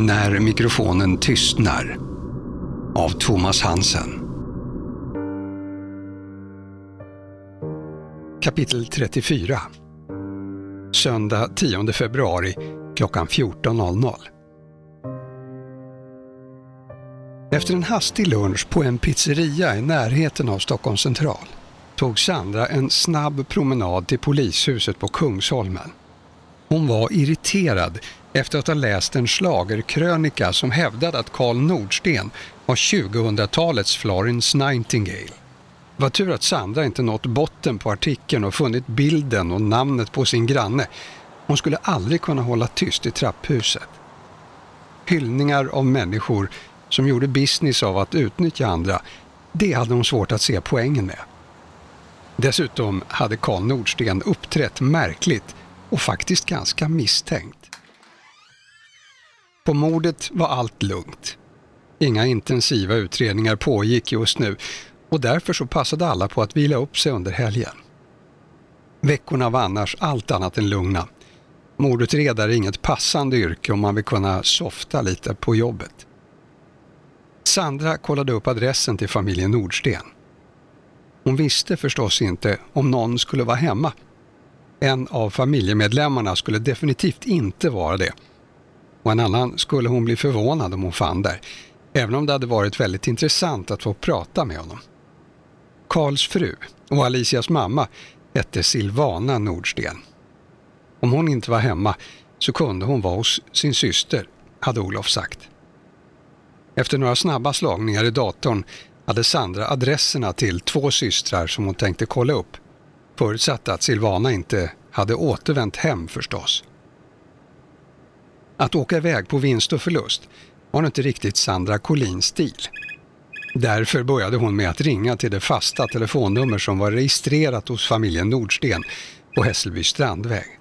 När mikrofonen tystnar av Thomas Hansen. Kapitel 34 Söndag 10 februari klockan 14.00 Efter en hastig lunch på en pizzeria i närheten av Stockholms central tog Sandra en snabb promenad till polishuset på Kungsholmen. Hon var irriterad efter att ha läst en slagerkrönika som hävdade att Karl Nordsten var 2000-talets Florence Nightingale. Det var tur att Sandra inte nått botten på artikeln och funnit bilden och namnet på sin granne. Hon skulle aldrig kunna hålla tyst i trapphuset. Hyllningar av människor som gjorde business av att utnyttja andra, det hade hon svårt att se poängen med. Dessutom hade Karl Nordsten uppträtt märkligt och faktiskt ganska misstänkt. På mordet var allt lugnt. Inga intensiva utredningar pågick just nu och därför så passade alla på att vila upp sig under helgen. Veckorna var annars allt annat än lugna. Mordutredare är inget passande yrke om man vill kunna softa lite på jobbet. Sandra kollade upp adressen till familjen Nordsten. Hon visste förstås inte om någon skulle vara hemma. En av familjemedlemmarna skulle definitivt inte vara det. Och en annan skulle hon bli förvånad om hon fann där, även om det hade varit väldigt intressant att få prata med honom. Karls fru och Alicias mamma hette Silvana Nordsten. Om hon inte var hemma så kunde hon vara hos sin syster, hade Olof sagt. Efter några snabba slagningar i datorn hade Sandra adresserna till två systrar som hon tänkte kolla upp. Förutsatt att Silvana inte hade återvänt hem förstås. Att åka iväg på vinst och förlust var inte riktigt Sandra Collins stil. Därför började hon med att ringa till det fasta telefonnummer som var registrerat hos familjen Nordsten på Hässelby strandväg.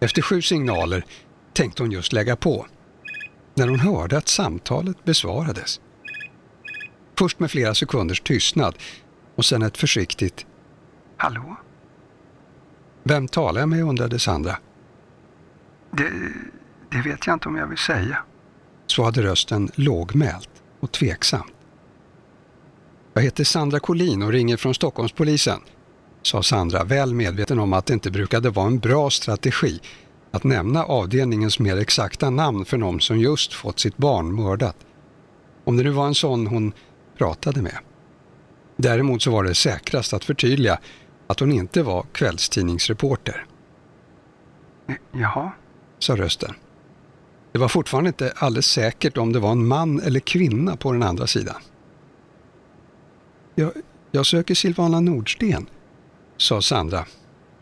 Efter sju signaler tänkte hon just lägga på när hon hörde att samtalet besvarades. Först med flera sekunders tystnad och sen ett försiktigt Hallå? Vem talar jag med undrade Sandra. Det, det vet jag inte om jag vill säga. Så hade rösten lågmält och tveksamt. Jag heter Sandra Collin och ringer från Stockholmspolisen, sa Sandra väl medveten om att det inte brukade vara en bra strategi att nämna avdelningens mer exakta namn för någon som just fått sitt barn mördat. Om det nu var en sån hon pratade med. Däremot så var det säkrast att förtydliga att hon inte var kvällstidningsreporter. Jaha, sa rösten. Det var fortfarande inte alldeles säkert om det var en man eller kvinna på den andra sidan. Jag, jag söker Silvana Nordsten, sa Sandra,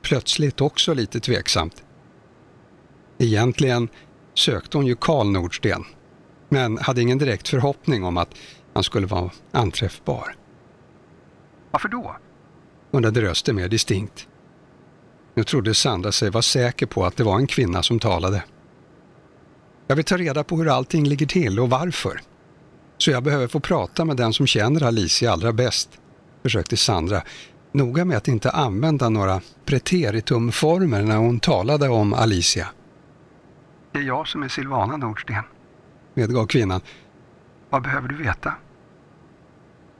plötsligt också lite tveksamt. Egentligen sökte hon ju Karl Nordsten, men hade ingen direkt förhoppning om att han skulle vara anträffbar. Varför då? undrade rösten mer distinkt. Nu trodde Sandra sig vara säker på att det var en kvinna som talade. Jag vill ta reda på hur allting ligger till och varför. Så jag behöver få prata med den som känner Alicia allra bäst, försökte Sandra, noga med att inte använda några preteritumformer när hon talade om Alicia. Det är jag som är Silvana Nordsten, medgav kvinnan. Vad behöver du veta?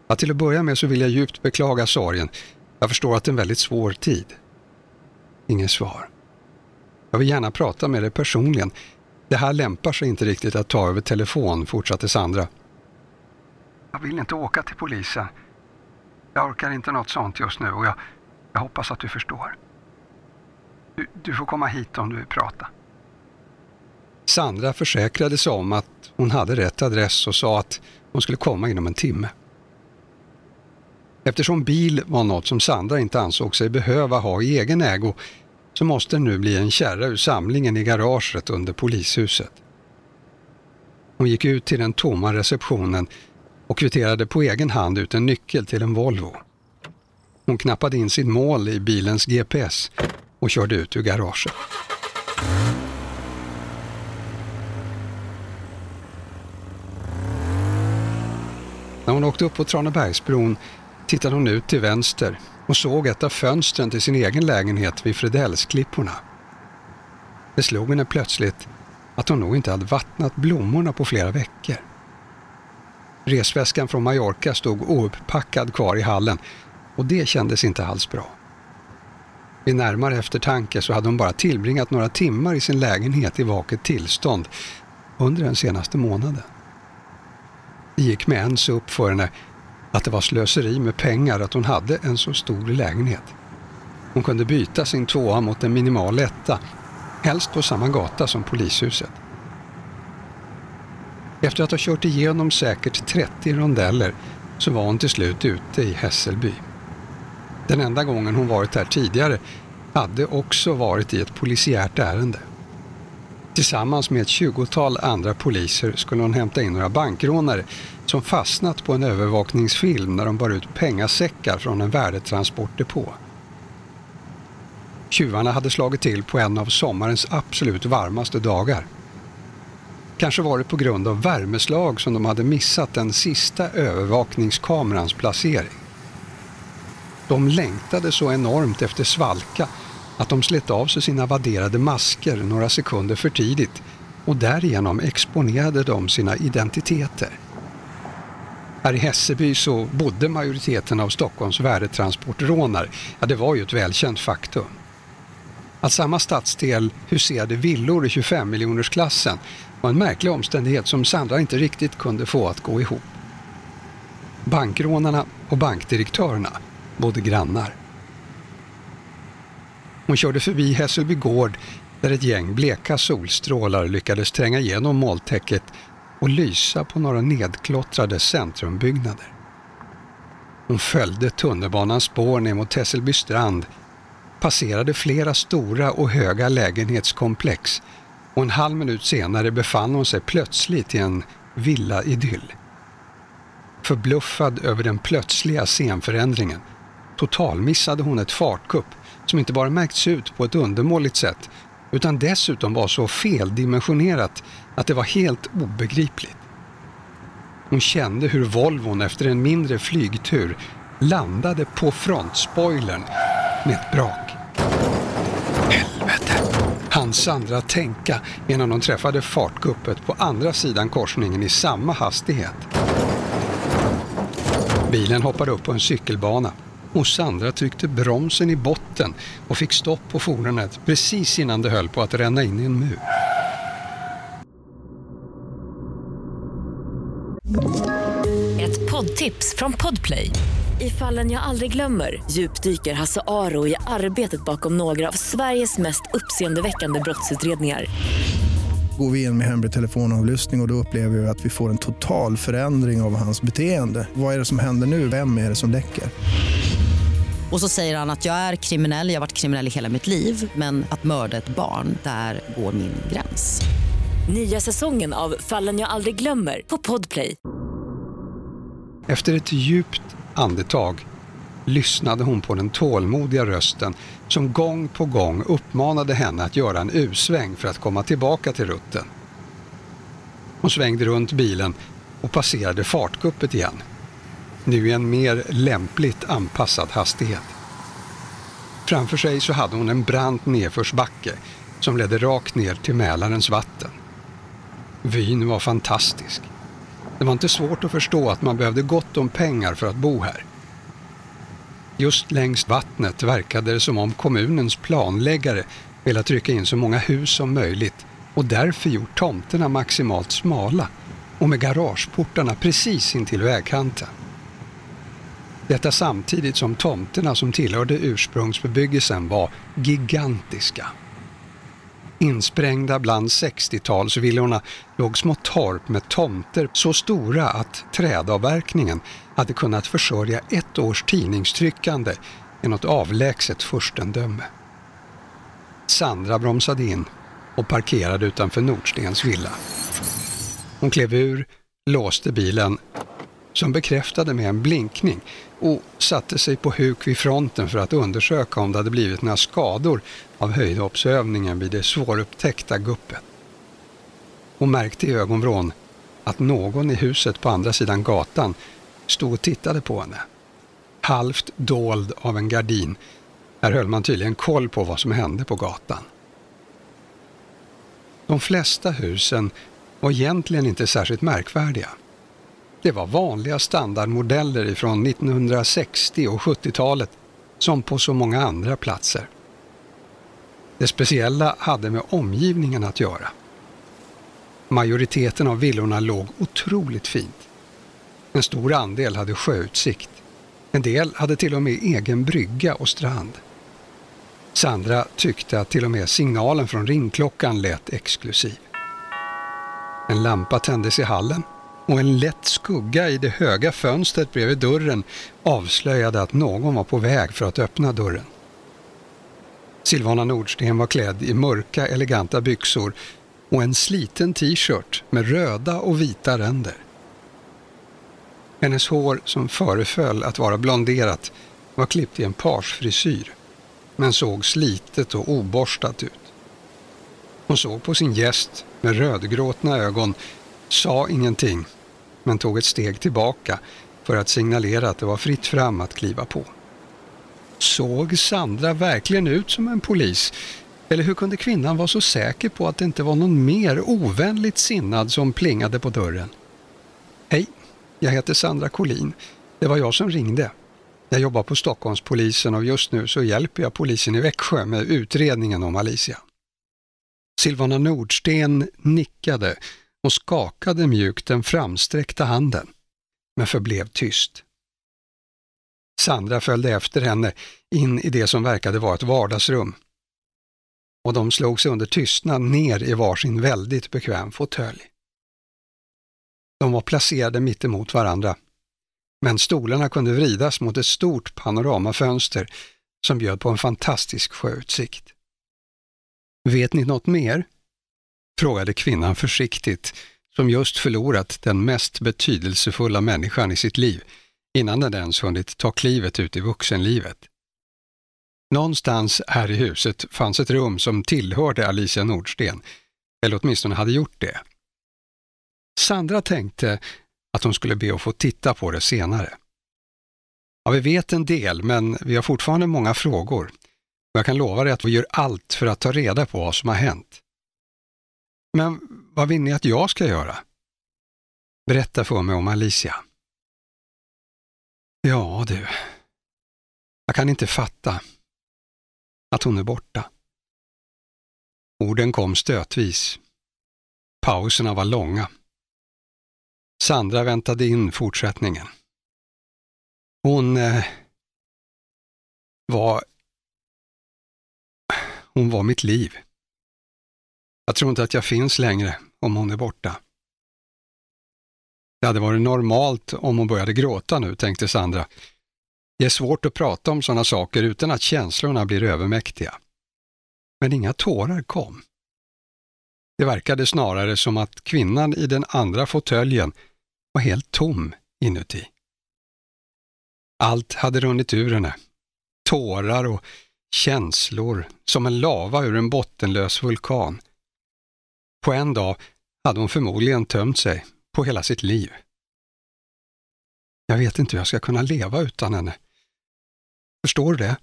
Ja, till att börja med så vill jag djupt beklaga sorgen. Jag förstår att det är en väldigt svår tid. Inget svar. Jag vill gärna prata med dig personligen. Det här lämpar sig inte riktigt att ta över telefon, fortsatte Sandra. Jag vill inte åka till polisen. Jag orkar inte något sånt just nu och jag, jag hoppas att du förstår. Du, du får komma hit om du vill prata. Sandra försäkrade sig om att hon hade rätt adress och sa att hon skulle komma inom en timme. Eftersom bil var något som Sandra inte ansåg sig behöva ha i egen ägo så måste det nu bli en kärra ur samlingen i garaget under polishuset. Hon gick ut till den tomma receptionen och kvitterade på egen hand ut en nyckel till en Volvo. Hon knappade in sitt mål i bilens GPS och körde ut ur garaget. När hon åkte upp på Tranebergsbron tittade hon ut till vänster och såg ett av fönstren till sin egen lägenhet vid Fredellsklipporna. Det slog henne plötsligt att hon nog inte hade vattnat blommorna på flera veckor. Resväskan från Mallorca stod ouppackad kvar i hallen och det kändes inte alls bra. Vid närmare eftertanke så hade hon bara tillbringat några timmar i sin lägenhet i vaket tillstånd under den senaste månaden. Det gick med ens upp för henne att det var slöseri med pengar att hon hade en så stor lägenhet. Hon kunde byta sin tvåa mot en minimal etta, helst på samma gata som polishuset. Efter att ha kört igenom säkert 30 rondeller så var hon till slut ute i Hässelby. Den enda gången hon varit här tidigare hade också varit i ett polisiärt ärende. Tillsammans med ett tjugotal andra poliser skulle hon hämta in några bankrånare som fastnat på en övervakningsfilm när de bar ut pengasäckar från en värdetransportdepå. Tjuvarna hade slagit till på en av sommarens absolut varmaste dagar. Kanske var det på grund av värmeslag som de hade missat den sista övervakningskamerans placering. De längtade så enormt efter svalka att de slet av sig sina vadderade masker några sekunder för tidigt och därigenom exponerade de sina identiteter. Här i Hässelby så bodde majoriteten av Stockholms värdetransportrånare. Ja, det var ju ett välkänt faktum. Att samma stadsdel huserade villor i 25 miljonersklassen var en märklig omständighet som Sandra inte riktigt kunde få att gå ihop. Bankrånarna och bankdirektörerna bodde grannar. Hon körde förbi Hässelby gård där ett gäng bleka solstrålar lyckades tränga igenom moltäcket och lysa på några nedklottrade centrumbyggnader. Hon följde tunnelbanans spår ner mot Hässelby strand, passerade flera stora och höga lägenhetskomplex och en halv minut senare befann hon sig plötsligt i en villa-idyll. Förbluffad över den plötsliga scenförändringen totalmissade hon ett fartkupp som inte bara märkts ut på ett undermåligt sätt utan dessutom var så feldimensionerat att det var helt obegripligt. Hon kände hur Volvon efter en mindre flygtur landade på frontspoilern med ett brak. Helvete, hann Sandra tänka innan hon träffade fartguppet på andra sidan korsningen i samma hastighet. Bilen hoppade upp på en cykelbana och Sandra tryckte bromsen i botten och fick stopp på fordonet precis innan det höll på att ränna in i en mur. Ett poddtips från Podplay. I fallen jag aldrig glömmer djupdyker Hasse Aro i arbetet bakom några av Sveriges mest uppseendeväckande brottsutredningar går vi in med hemlig telefonavlyssning och, och då upplever vi att vi får en total förändring av hans beteende. Vad är det som händer nu? Vem är det som läcker? Och så säger han att jag är kriminell, jag har varit kriminell i hela mitt liv men att mörda ett barn, där går min gräns. Nya säsongen av Fallen jag aldrig glömmer på Podplay. Efter ett djupt andetag lyssnade hon på den tålmodiga rösten som gång på gång uppmanade henne att göra en U-sväng för att komma tillbaka till rutten. Hon svängde runt bilen och passerade fartguppet igen. Nu i en mer lämpligt anpassad hastighet. Framför sig så hade hon en brant nedförsbacke som ledde rakt ner till Mälarens vatten. Vyn var fantastisk. Det var inte svårt att förstå att man behövde gott om pengar för att bo här. Just längs vattnet verkade det som om kommunens planläggare velat trycka in så många hus som möjligt och därför gjort tomterna maximalt smala och med garageportarna precis intill vägkanten. Detta samtidigt som tomterna som tillhörde ursprungsbebyggelsen var gigantiska. Insprängda bland 60-talsvillorna låg små torp med tomter så stora att trädavverkningen hade kunnat försörja ett års tidningstryckande i något avlägset furstendöme. Sandra bromsade in och parkerade utanför Nordstens villa. Hon klev ur, låste bilen som bekräftade med en blinkning och satte sig på huk vid fronten för att undersöka om det hade blivit några skador av höjdhoppsövningen vid det svårupptäckta guppet. Hon märkte i ögonvrån att någon i huset på andra sidan gatan stod och tittade på henne. Halvt dold av en gardin. Här höll man tydligen koll på vad som hände på gatan. De flesta husen var egentligen inte särskilt märkvärdiga. Det var vanliga standardmodeller ifrån 1960 och 70-talet som på så många andra platser. Det speciella hade med omgivningen att göra. Majoriteten av villorna låg otroligt fint. En stor andel hade sjöutsikt. En del hade till och med egen brygga och strand. Sandra tyckte att till och med signalen från ringklockan lät exklusiv. En lampa tändes i hallen och en lätt skugga i det höga fönstret bredvid dörren avslöjade att någon var på väg för att öppna dörren. Silvana Nordsten var klädd i mörka eleganta byxor och en sliten t-shirt med röda och vita ränder. Hennes hår, som föreföll att vara blonderat, var klippt i en parsfrisyr men såg slitet och oborstat ut. Hon såg på sin gäst med rödgråtna ögon, sa ingenting men tog ett steg tillbaka för att signalera att det var fritt fram att kliva på. Såg Sandra verkligen ut som en polis? Eller hur kunde kvinnan vara så säker på att det inte var någon mer ovänligt sinnad som plingade på dörren? Hej, jag heter Sandra Collin. Det var jag som ringde. Jag jobbar på Stockholmspolisen och just nu så hjälper jag polisen i Växjö med utredningen om Alicia. Silvana Nordsten nickade och skakade mjukt den framsträckta handen, men förblev tyst. Sandra följde efter henne in i det som verkade vara ett vardagsrum. Och de slog sig under tystnad ner i varsin väldigt bekväm fåtölj. De var placerade mitt emot varandra, men stolarna kunde vridas mot ett stort panoramafönster som bjöd på en fantastisk sjöutsikt. Vet ni något mer? Frågade kvinnan försiktigt, som just förlorat den mest betydelsefulla människan i sitt liv innan den ens hunnit ta klivet ut i vuxenlivet. Någonstans här i huset fanns ett rum som tillhörde Alicia Nordsten, eller åtminstone hade gjort det. Sandra tänkte att hon skulle be att få titta på det senare. Ja, vi vet en del, men vi har fortfarande många frågor. Och jag kan lova dig att vi gör allt för att ta reda på vad som har hänt. Men vad vill ni att jag ska göra? Berätta för mig om Alicia. Ja du, jag kan inte fatta att hon är borta. Orden kom stötvis. Pauserna var långa. Sandra väntade in fortsättningen. Hon eh, var... Hon var mitt liv. Jag tror inte att jag finns längre om hon är borta. Det hade varit normalt om hon började gråta nu, tänkte Sandra. Det är svårt att prata om sådana saker utan att känslorna blir övermäktiga. Men inga tårar kom. Det verkade snarare som att kvinnan i den andra fåtöljen var helt tom inuti. Allt hade runnit ur henne. Tårar och känslor som en lava ur en bottenlös vulkan. På en dag hade hon förmodligen tömt sig på hela sitt liv. Jag vet inte hur jag ska kunna leva utan henne. Förstår du det?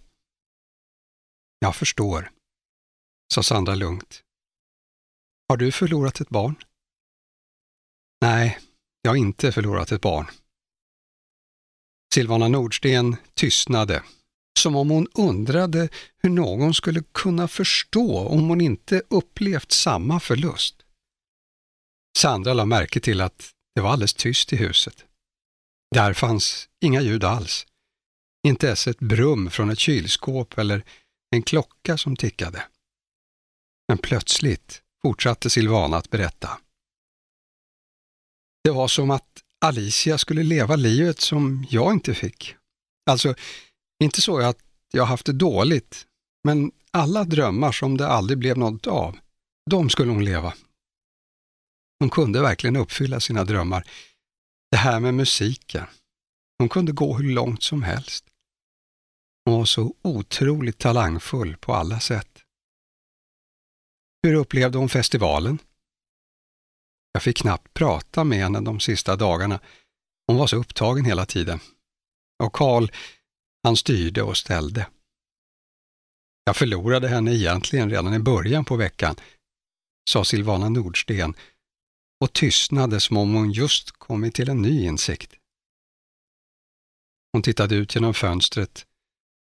Jag förstår, sa Sandra lugnt. Har du förlorat ett barn? Nej, jag har inte förlorat ett barn. Silvana Nordsten tystnade, som om hon undrade hur någon skulle kunna förstå om hon inte upplevt samma förlust. Sandra la märke till att det var alldeles tyst i huset. Där fanns inga ljud alls. Inte ens ett brum från ett kylskåp eller en klocka som tickade. Men plötsligt fortsatte Silvana att berätta. Det var som att Alicia skulle leva livet som jag inte fick. Alltså, inte så att jag haft det dåligt, men alla drömmar som det aldrig blev något av, de skulle hon leva. Hon kunde verkligen uppfylla sina drömmar. Det här med musiken. Hon kunde gå hur långt som helst. Hon var så otroligt talangfull på alla sätt. Hur upplevde hon festivalen? Jag fick knappt prata med henne de sista dagarna. Hon var så upptagen hela tiden. Och Karl, han styrde och ställde. Jag förlorade henne egentligen redan i början på veckan sa Silvana Nordsten och tystnade som om hon just kommit till en ny insikt. Hon tittade ut genom fönstret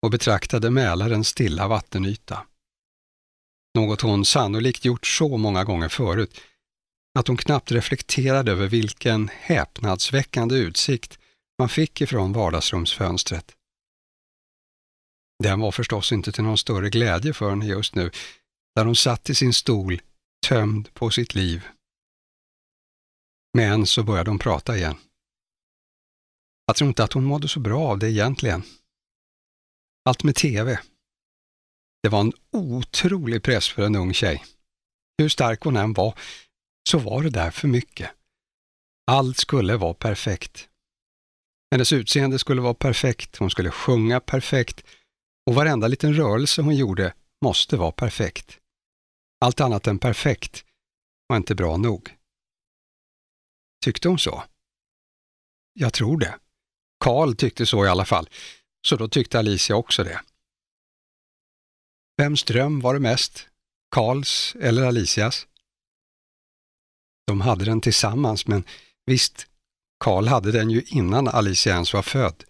och betraktade Mälarens stilla vattenyta. Något hon sannolikt gjort så många gånger förut att hon knappt reflekterade över vilken häpnadsväckande utsikt man fick ifrån vardagsrumsfönstret. Den var förstås inte till någon större glädje för henne just nu, där hon satt i sin stol, tömd på sitt liv. Men så började hon prata igen. Jag tror inte att hon mådde så bra av det egentligen. Allt med TV. Det var en otrolig press för en ung tjej. Hur stark hon än var, så var det där för mycket. Allt skulle vara perfekt. Hennes utseende skulle vara perfekt, hon skulle sjunga perfekt och varenda liten rörelse hon gjorde måste vara perfekt. Allt annat än perfekt var inte bra nog. Tyckte hon så? Jag tror det. Karl tyckte så i alla fall, så då tyckte Alicia också det. Vems dröm var det mest? Karls eller Alicias? De hade den tillsammans, men visst, Karl hade den ju innan Alicia ens var född.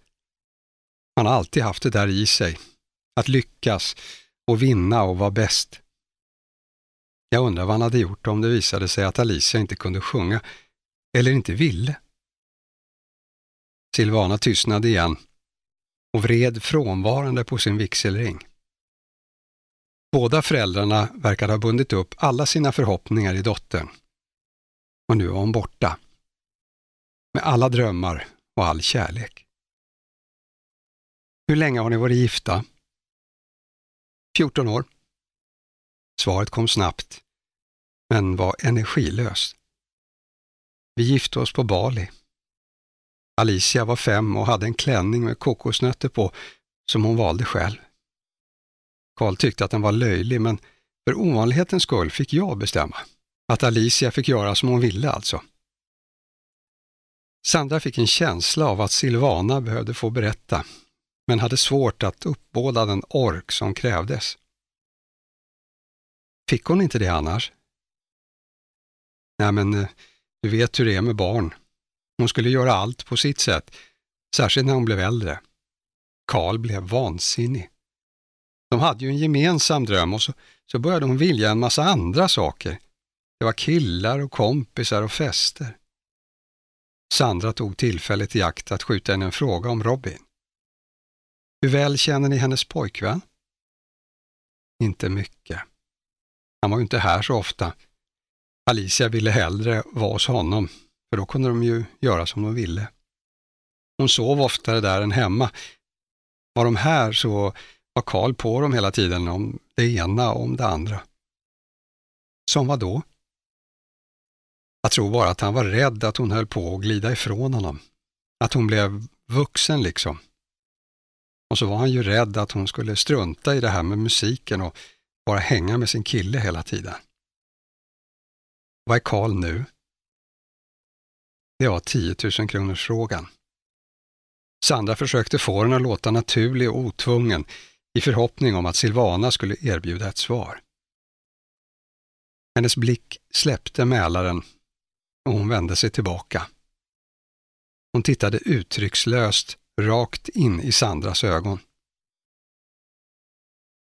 Han har alltid haft det där i sig, att lyckas och vinna och vara bäst. Jag undrar vad han hade gjort om det visade sig att Alicia inte kunde sjunga, eller inte ville. Silvana tystnade igen och vred frånvarande på sin vigselring. Båda föräldrarna verkade ha bundit upp alla sina förhoppningar i dottern. Och nu var hon borta. Med alla drömmar och all kärlek. Hur länge har ni varit gifta? 14 år. Svaret kom snabbt, men var energilöst. Vi gifte oss på Bali. Alicia var fem och hade en klänning med kokosnötter på som hon valde själv. Karl tyckte att den var löjlig, men för ovanlighetens skull fick jag bestämma. Att Alicia fick göra som hon ville alltså. Sandra fick en känsla av att Silvana behövde få berätta, men hade svårt att uppbåda den ork som krävdes. Fick hon inte det annars? Nej, men eh, du vet hur det är med barn. Hon skulle göra allt på sitt sätt, särskilt när hon blev äldre. Karl blev vansinnig. De hade ju en gemensam dröm och så, så började hon vilja en massa andra saker. Det var killar och kompisar och fester. Sandra tog tillfället i akt att skjuta in en fråga om Robin. Hur väl känner ni hennes pojkvän? Inte mycket. Han var ju inte här så ofta. Alicia ville hellre vara hos honom, för då kunde de ju göra som de ville. Hon sov oftare där än hemma. Var de här så var Karl på dem hela tiden om det ena och om det andra. Som vad då? Jag tror bara att han var rädd att hon höll på att glida ifrån honom. Att hon blev vuxen liksom. Och så var han ju rädd att hon skulle strunta i det här med musiken och bara hänga med sin kille hela tiden. Vad är Karl nu? Det var 10 000 kronors frågan. Sandra försökte få den att låta naturlig och otvungen i förhoppning om att Silvana skulle erbjuda ett svar. Hennes blick släppte Mälaren och hon vände sig tillbaka. Hon tittade uttryckslöst rakt in i Sandras ögon.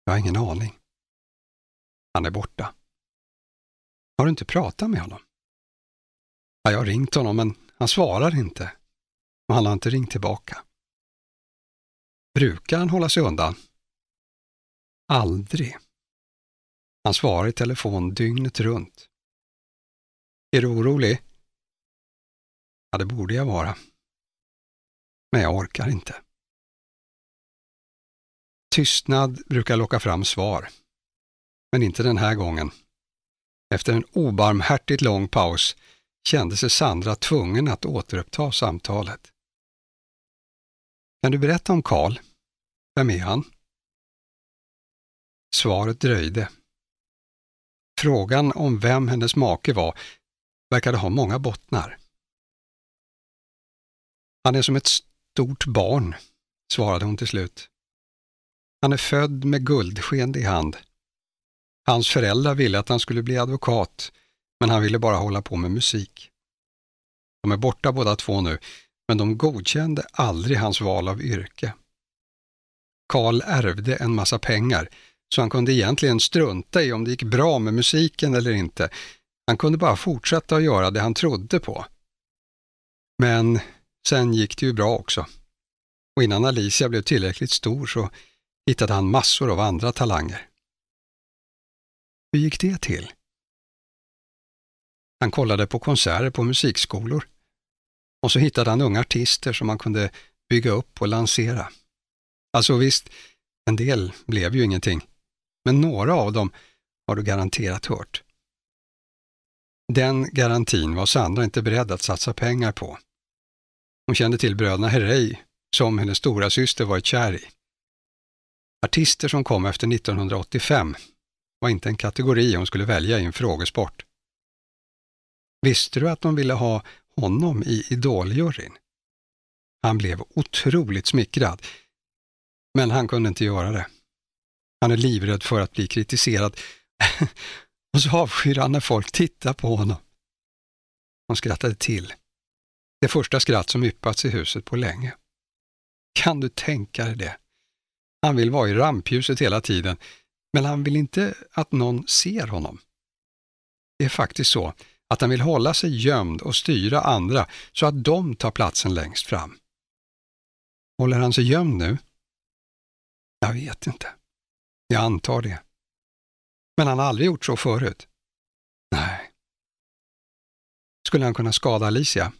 Jag har ingen aning. Han är borta. Har du inte pratat med honom? Ja, jag har ringt honom, men han svarar inte. Och han har inte ringt tillbaka. Brukar han hålla sig undan? Aldrig. Han svarar i telefon dygnet runt. Är du orolig? Ja, det borde jag vara. Men jag orkar inte. Tystnad brukar locka fram svar. Men inte den här gången. Efter en obarmhärtigt lång paus kände sig Sandra tvungen att återuppta samtalet. Kan du berätta om Karl? Vem är han? Svaret dröjde. Frågan om vem hennes make var verkade ha många bottnar. Han är som ett stort barn, svarade hon till slut. Han är född med guldsken i hand. Hans föräldrar ville att han skulle bli advokat men han ville bara hålla på med musik. De är borta båda två nu, men de godkände aldrig hans val av yrke. Karl ärvde en massa pengar, så han kunde egentligen strunta i om det gick bra med musiken eller inte. Han kunde bara fortsätta att göra det han trodde på. Men sen gick det ju bra också. Och innan Alicia blev tillräckligt stor så hittade han massor av andra talanger. Hur gick det till? Han kollade på konserter på musikskolor och så hittade han unga artister som han kunde bygga upp och lansera. Alltså visst, en del blev ju ingenting, men några av dem har du garanterat hört. Den garantin var Sandra inte beredd att satsa pengar på. Hon kände till bröderna Herrey, som hennes stora syster varit kär i. Artister som kom efter 1985 var inte en kategori hon skulle välja i en frågesport. Visste du att de ville ha honom i Idoljuryn? Han blev otroligt smickrad, men han kunde inte göra det. Han är livrädd för att bli kritiserad och så avskyr han när folk tittar på honom. Hon skrattade till. Det första skratt som yppats i huset på länge. Kan du tänka dig det? Han vill vara i rampljuset hela tiden, men han vill inte att någon ser honom. Det är faktiskt så att han vill hålla sig gömd och styra andra så att de tar platsen längst fram. Håller han sig gömd nu? Jag vet inte. Jag antar det. Men han har aldrig gjort så förut. Nej. Skulle han kunna skada Alicia?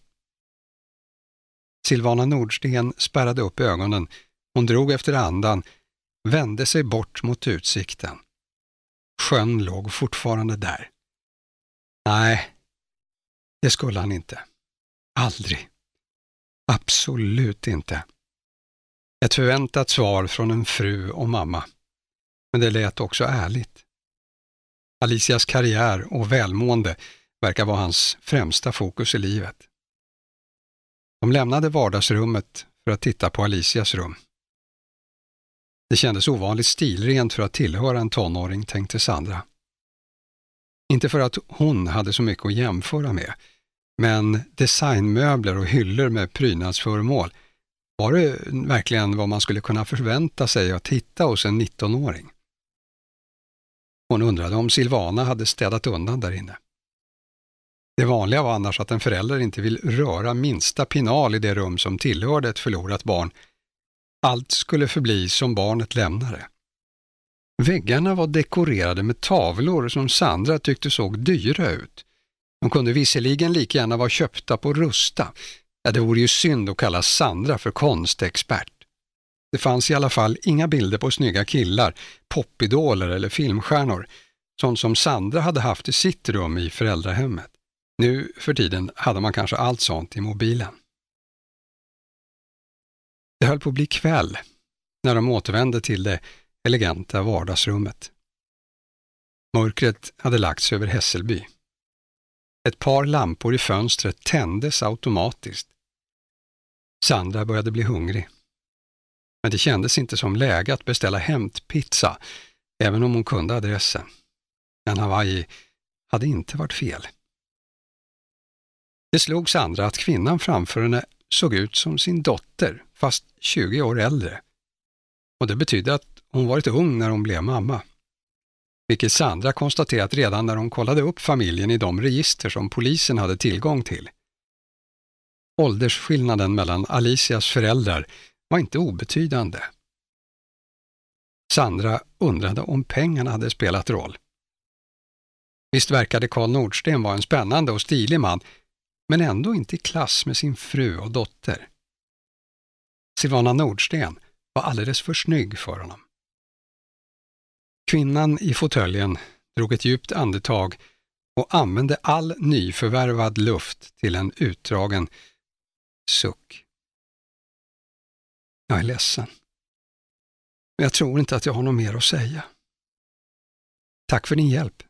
Silvana Nordsten spärrade upp ögonen. Hon drog efter andan, vände sig bort mot utsikten. Sjön låg fortfarande där. Nej, det skulle han inte. Aldrig. Absolut inte. Ett förväntat svar från en fru och mamma. Men det lät också ärligt. Alicias karriär och välmående verkar vara hans främsta fokus i livet. De lämnade vardagsrummet för att titta på Alicias rum. Det kändes ovanligt stilrent för att tillhöra en tonåring, tänkte Sandra. Inte för att hon hade så mycket att jämföra med, men designmöbler och hyllor med prydnadsföremål, var det verkligen vad man skulle kunna förvänta sig att hitta hos en 19-åring? Hon undrade om Silvana hade städat undan där inne. Det vanliga var annars att en förälder inte vill röra minsta pinal i det rum som tillhörde ett förlorat barn. Allt skulle förbli som barnet lämnade. Väggarna var dekorerade med tavlor som Sandra tyckte såg dyra ut. De kunde visserligen lika gärna vara köpta på Rusta. Ja, det vore ju synd att kalla Sandra för konstexpert. Det fanns i alla fall inga bilder på snygga killar, popidoler eller filmstjärnor, sånt som Sandra hade haft i sitt rum i föräldrahemmet. Nu för tiden hade man kanske allt sånt i mobilen. Det höll på att bli kväll när de återvände till det eleganta vardagsrummet. Mörkret hade lagts över Hässelby. Ett par lampor i fönstret tändes automatiskt. Sandra började bli hungrig. Men det kändes inte som läge att beställa hämtpizza, även om hon kunde adressen. En Hawaii hade inte varit fel. Det slog Sandra att kvinnan framför henne såg ut som sin dotter, fast 20 år äldre. Och det betydde att hon varit ung när hon blev mamma. Vilket Sandra konstaterat redan när hon kollade upp familjen i de register som polisen hade tillgång till. Åldersskillnaden mellan Alicias föräldrar var inte obetydande. Sandra undrade om pengarna hade spelat roll. Visst verkade Karl Nordsten vara en spännande och stilig man, men ändå inte i klass med sin fru och dotter. Silvana Nordsten var alldeles för snygg för honom. Kvinnan i fåtöljen drog ett djupt andetag och använde all nyförvärvad luft till en utdragen suck. Jag är ledsen. Men jag tror inte att jag har något mer att säga. Tack för din hjälp.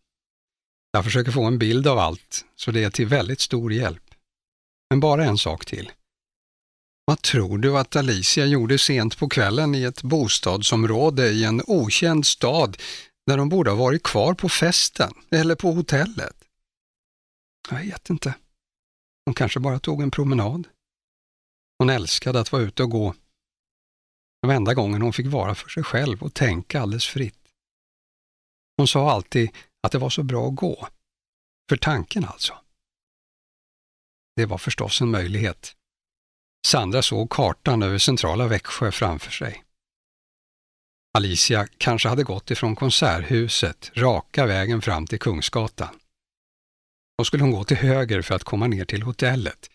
Jag försöker få en bild av allt, så det är till väldigt stor hjälp. Men bara en sak till. Vad tror du att Alicia gjorde sent på kvällen i ett bostadsområde i en okänd stad där de borde ha varit kvar på festen eller på hotellet? Jag vet inte. Hon kanske bara tog en promenad. Hon älskade att vara ute och gå. Det var enda gången hon fick vara för sig själv och tänka alldeles fritt. Hon sa alltid att det var så bra att gå. För tanken alltså. Det var förstås en möjlighet. Sandra såg kartan över centrala Växjö framför sig. Alicia kanske hade gått ifrån Konserthuset raka vägen fram till Kungsgatan. Då skulle hon gå till höger för att komma ner till hotellet.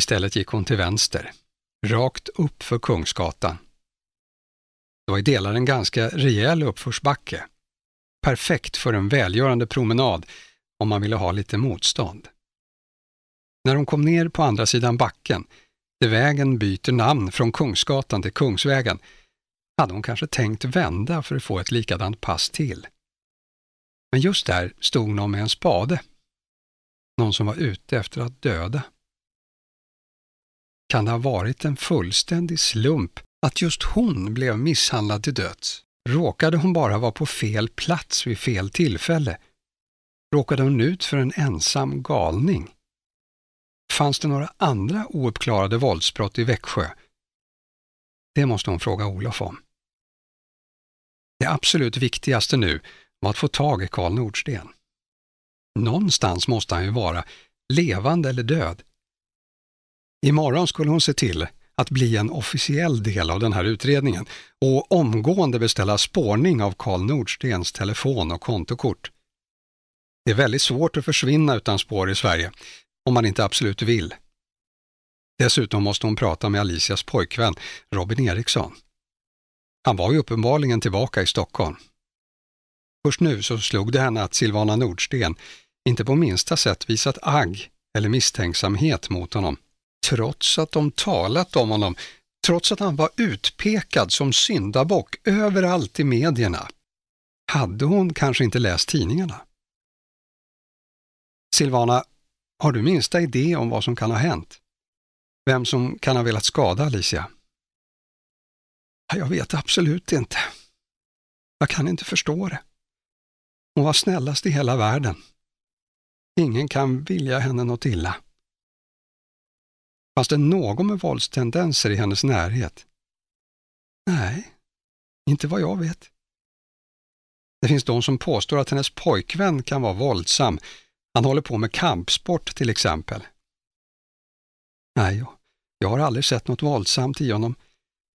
Istället gick hon till vänster, rakt upp för Kungsgatan. Det var i delar en ganska rejäl uppförsbacke. Perfekt för en välgörande promenad om man ville ha lite motstånd. När hon kom ner på andra sidan backen, där vägen byter namn från Kungsgatan till Kungsvägen, hade hon kanske tänkt vända för att få ett likadant pass till. Men just där stod någon med en spade. Någon som var ute efter att döda. Kan det ha varit en fullständig slump att just hon blev misshandlad till döds? Råkade hon bara vara på fel plats vid fel tillfälle? Råkade hon ut för en ensam galning? Fanns det några andra ouppklarade våldsbrott i Växjö? Det måste hon fråga Olof om. Det absolut viktigaste nu var att få tag i Karl Nordsten. Någonstans måste han ju vara, levande eller död. Imorgon skulle hon se till att bli en officiell del av den här utredningen och omgående beställa spårning av Karl Nordstens telefon och kontokort. Det är väldigt svårt att försvinna utan spår i Sverige, om man inte absolut vill. Dessutom måste hon prata med Alicias pojkvän Robin Eriksson. Han var ju uppenbarligen tillbaka i Stockholm. Först nu så slog det henne att Silvana Nordsten inte på minsta sätt visat agg eller misstänksamhet mot honom, trots att de talat om honom, trots att han var utpekad som syndabock överallt i medierna. Hade hon kanske inte läst tidningarna? Silvana, har du minsta idé om vad som kan ha hänt? Vem som kan ha velat skada Alicia? Jag vet absolut inte. Jag kan inte förstå det. Hon var snällast i hela världen. Ingen kan vilja henne något illa. Fanns det någon med våldstendenser i hennes närhet? Nej, inte vad jag vet. Det finns de som påstår att hennes pojkvän kan vara våldsam. Han håller på med kampsport till exempel. Nej, jag har aldrig sett något våldsamt i honom.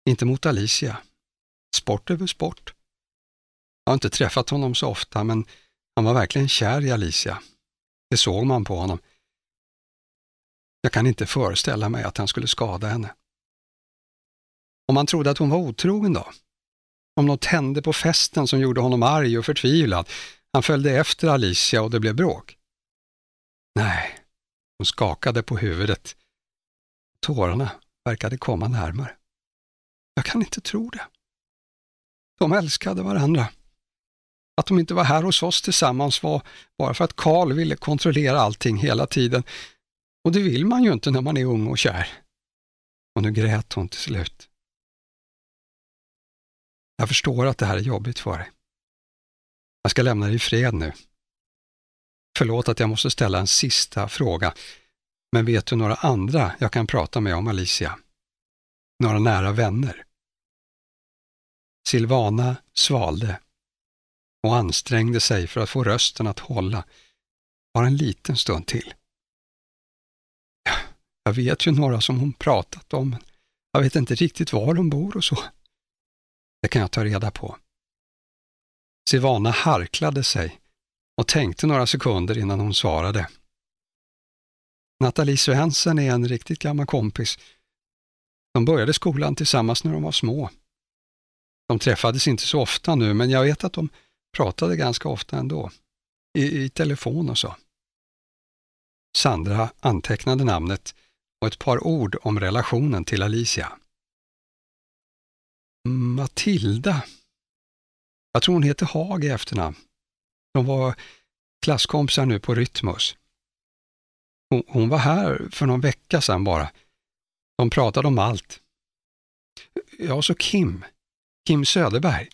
Inte mot Alicia. Sport är väl sport. Jag har inte träffat honom så ofta, men han var verkligen kär i Alicia. Det såg man på honom. Jag kan inte föreställa mig att han skulle skada henne. Om han trodde att hon var otrogen då? Om något hände på festen som gjorde honom arg och förtvivlad? Han följde efter Alicia och det blev bråk? Nej, hon skakade på huvudet. Tårarna verkade komma närmare. Jag kan inte tro det. De älskade varandra. Att de inte var här hos oss tillsammans var bara för att Karl ville kontrollera allting hela tiden. Och det vill man ju inte när man är ung och kär. Och nu grät hon till slut. Jag förstår att det här är jobbigt för dig. Jag ska lämna dig i fred nu. Förlåt att jag måste ställa en sista fråga, men vet du några andra jag kan prata med om Alicia? Några nära vänner? Silvana svalde och ansträngde sig för att få rösten att hålla bara en liten stund till. Jag vet ju några som hon pratat om, men jag vet inte riktigt var de bor och så. Det kan jag ta reda på. Silvana harklade sig och tänkte några sekunder innan hon svarade. Nathalie Svensson är en riktigt gammal kompis. De började skolan tillsammans när de var små. De träffades inte så ofta nu, men jag vet att de pratade ganska ofta ändå. I, i telefon och så. Sandra antecknade namnet och ett par ord om relationen till Alicia. Matilda. Jag tror hon heter Hag i efternamn. De var klasskompisar nu på Rytmus. Hon, hon var här för någon vecka sedan bara. De pratade om allt. Ja, så Kim. Kim Söderberg.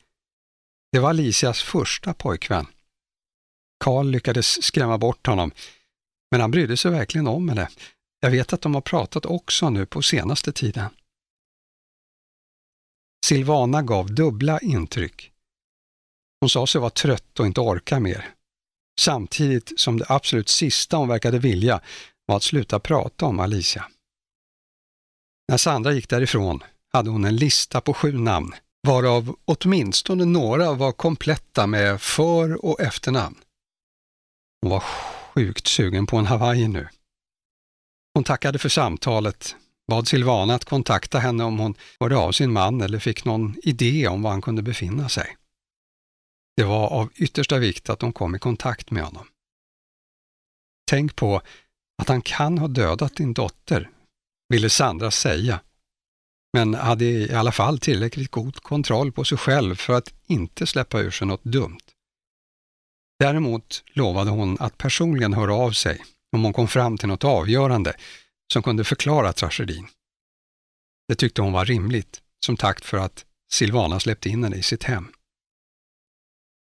Det var Alicias första pojkvän. Karl lyckades skrämma bort honom. Men han brydde sig verkligen om henne. Jag vet att de har pratat också nu på senaste tiden. Silvana gav dubbla intryck. Hon sa sig vara trött och inte orka mer. Samtidigt som det absolut sista hon verkade vilja var att sluta prata om Alicia. När Sandra gick därifrån hade hon en lista på sju namn, varav åtminstone några var kompletta med för och efternamn. Hon var sjukt sugen på en Hawaii nu. Hon tackade för samtalet, bad Silvana att kontakta henne om hon hörde av sin man eller fick någon idé om var han kunde befinna sig. Det var av yttersta vikt att de kom i kontakt med honom. Tänk på att han kan ha dödat din dotter, ville Sandra säga, men hade i alla fall tillräckligt god kontroll på sig själv för att inte släppa ur sig något dumt. Däremot lovade hon att personligen höra av sig om hon kom fram till något avgörande som kunde förklara tragedin. Det tyckte hon var rimligt, som tack för att Silvana släppte in henne i sitt hem.